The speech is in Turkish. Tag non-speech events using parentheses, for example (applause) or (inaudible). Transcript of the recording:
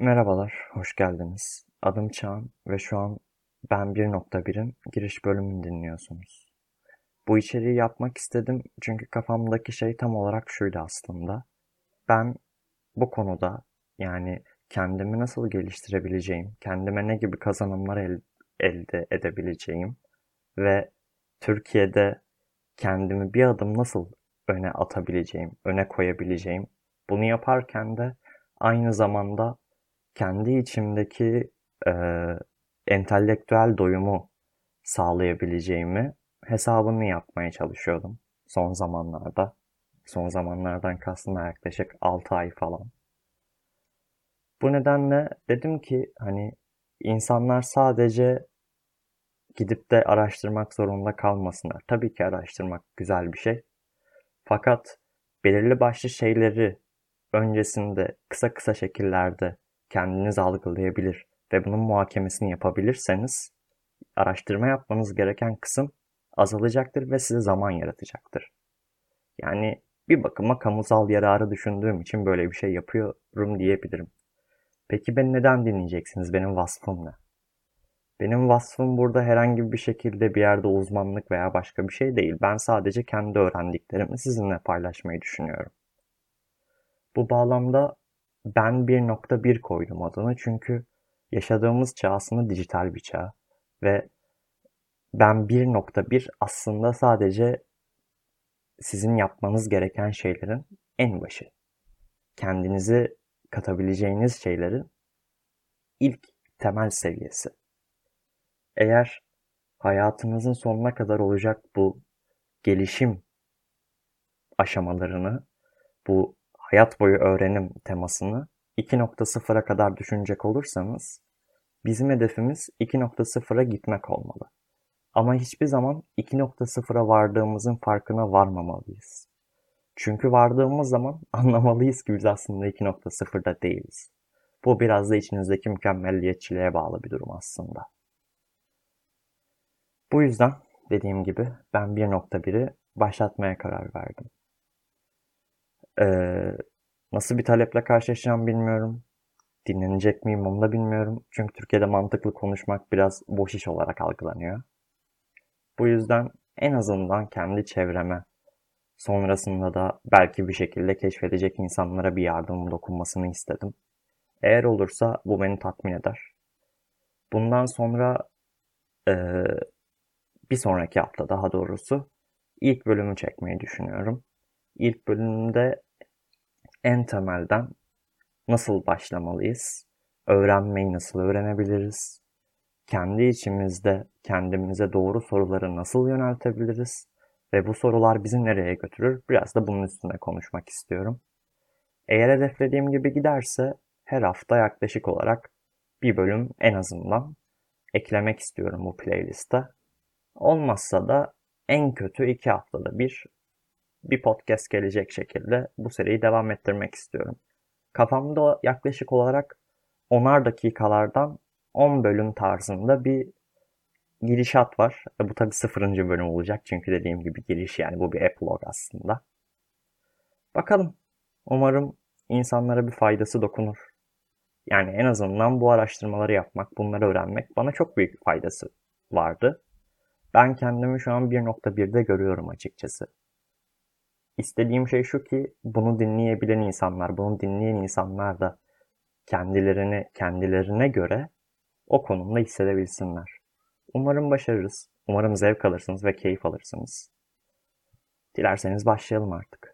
Merhabalar, hoş geldiniz. Adım Çağan ve şu an Ben 1.1'in giriş bölümünü dinliyorsunuz. Bu içeriği yapmak istedim çünkü kafamdaki şey tam olarak şuydu aslında. Ben bu konuda yani kendimi nasıl geliştirebileceğim, kendime ne gibi kazanımlar el, elde edebileceğim ve Türkiye'de kendimi bir adım nasıl öne atabileceğim, öne koyabileceğim. Bunu yaparken de aynı zamanda kendi içimdeki e, entelektüel doyumu sağlayabileceğimi hesabını yapmaya çalışıyordum son zamanlarda. Son zamanlardan kastım yaklaşık 6 ay falan. Bu nedenle dedim ki hani insanlar sadece gidip de araştırmak zorunda kalmasınlar. Tabii ki araştırmak güzel bir şey. Fakat belirli başlı şeyleri öncesinde kısa kısa şekillerde kendiniz algılayabilir ve bunun muhakemesini yapabilirseniz araştırma yapmanız gereken kısım azalacaktır ve size zaman yaratacaktır. Yani bir bakıma kamusal yararı düşündüğüm için böyle bir şey yapıyorum diyebilirim. Peki beni neden dinleyeceksiniz? Benim vasfım ne? Benim vasfım burada herhangi bir şekilde bir yerde uzmanlık veya başka bir şey değil. Ben sadece kendi öğrendiklerimi sizinle paylaşmayı düşünüyorum. Bu bağlamda ben 1.1 koydum adını çünkü yaşadığımız çağ aslında dijital bir çağ ve ben 1.1 aslında sadece sizin yapmanız gereken şeylerin en başı. Kendinizi katabileceğiniz şeylerin ilk temel seviyesi. Eğer hayatınızın sonuna kadar olacak bu gelişim aşamalarını, bu hayat boyu öğrenim temasını 2.0'a kadar düşünecek olursanız bizim hedefimiz 2.0'a gitmek olmalı. Ama hiçbir zaman 2.0'a vardığımızın farkına varmamalıyız. Çünkü vardığımız zaman (laughs) anlamalıyız ki biz aslında 2.0'da değiliz. Bu biraz da içinizdeki mükemmelliyetçiliğe bağlı bir durum aslında. Bu yüzden dediğim gibi ben 1.1'i başlatmaya karar verdim. Ee, nasıl bir taleple karşılaşacağım bilmiyorum. Dinlenecek miyim onu da bilmiyorum. Çünkü Türkiye'de mantıklı konuşmak biraz boş iş olarak algılanıyor. Bu yüzden en azından kendi çevreme, sonrasında da belki bir şekilde keşfedecek insanlara bir yardımım dokunmasını istedim. Eğer olursa bu beni tatmin eder. Bundan sonra e, bir sonraki hafta daha doğrusu ilk bölümü çekmeyi düşünüyorum. İlk bölümde en temelden nasıl başlamalıyız? Öğrenmeyi nasıl öğrenebiliriz? Kendi içimizde kendimize doğru soruları nasıl yöneltebiliriz? Ve bu sorular bizi nereye götürür? Biraz da bunun üstüne konuşmak istiyorum. Eğer hedeflediğim gibi giderse her hafta yaklaşık olarak bir bölüm en azından eklemek istiyorum bu playliste. Olmazsa da en kötü iki haftada bir bir podcast gelecek şekilde bu seriyi devam ettirmek istiyorum. Kafamda yaklaşık olarak onar dakikalardan 10 bölüm tarzında bir girişat var. E, bu tabi sıfırıncı bölüm olacak çünkü dediğim gibi giriş yani bu bir epilogue aslında. Bakalım. Umarım insanlara bir faydası dokunur. Yani en azından bu araştırmaları yapmak, bunları öğrenmek bana çok büyük bir faydası vardı. Ben kendimi şu an 1.1'de görüyorum açıkçası. İstediğim şey şu ki bunu dinleyebilen insanlar, bunu dinleyen insanlar da kendilerini kendilerine göre o konumda hissedebilsinler. Umarım başarırız. Umarım zevk alırsınız ve keyif alırsınız. Dilerseniz başlayalım artık.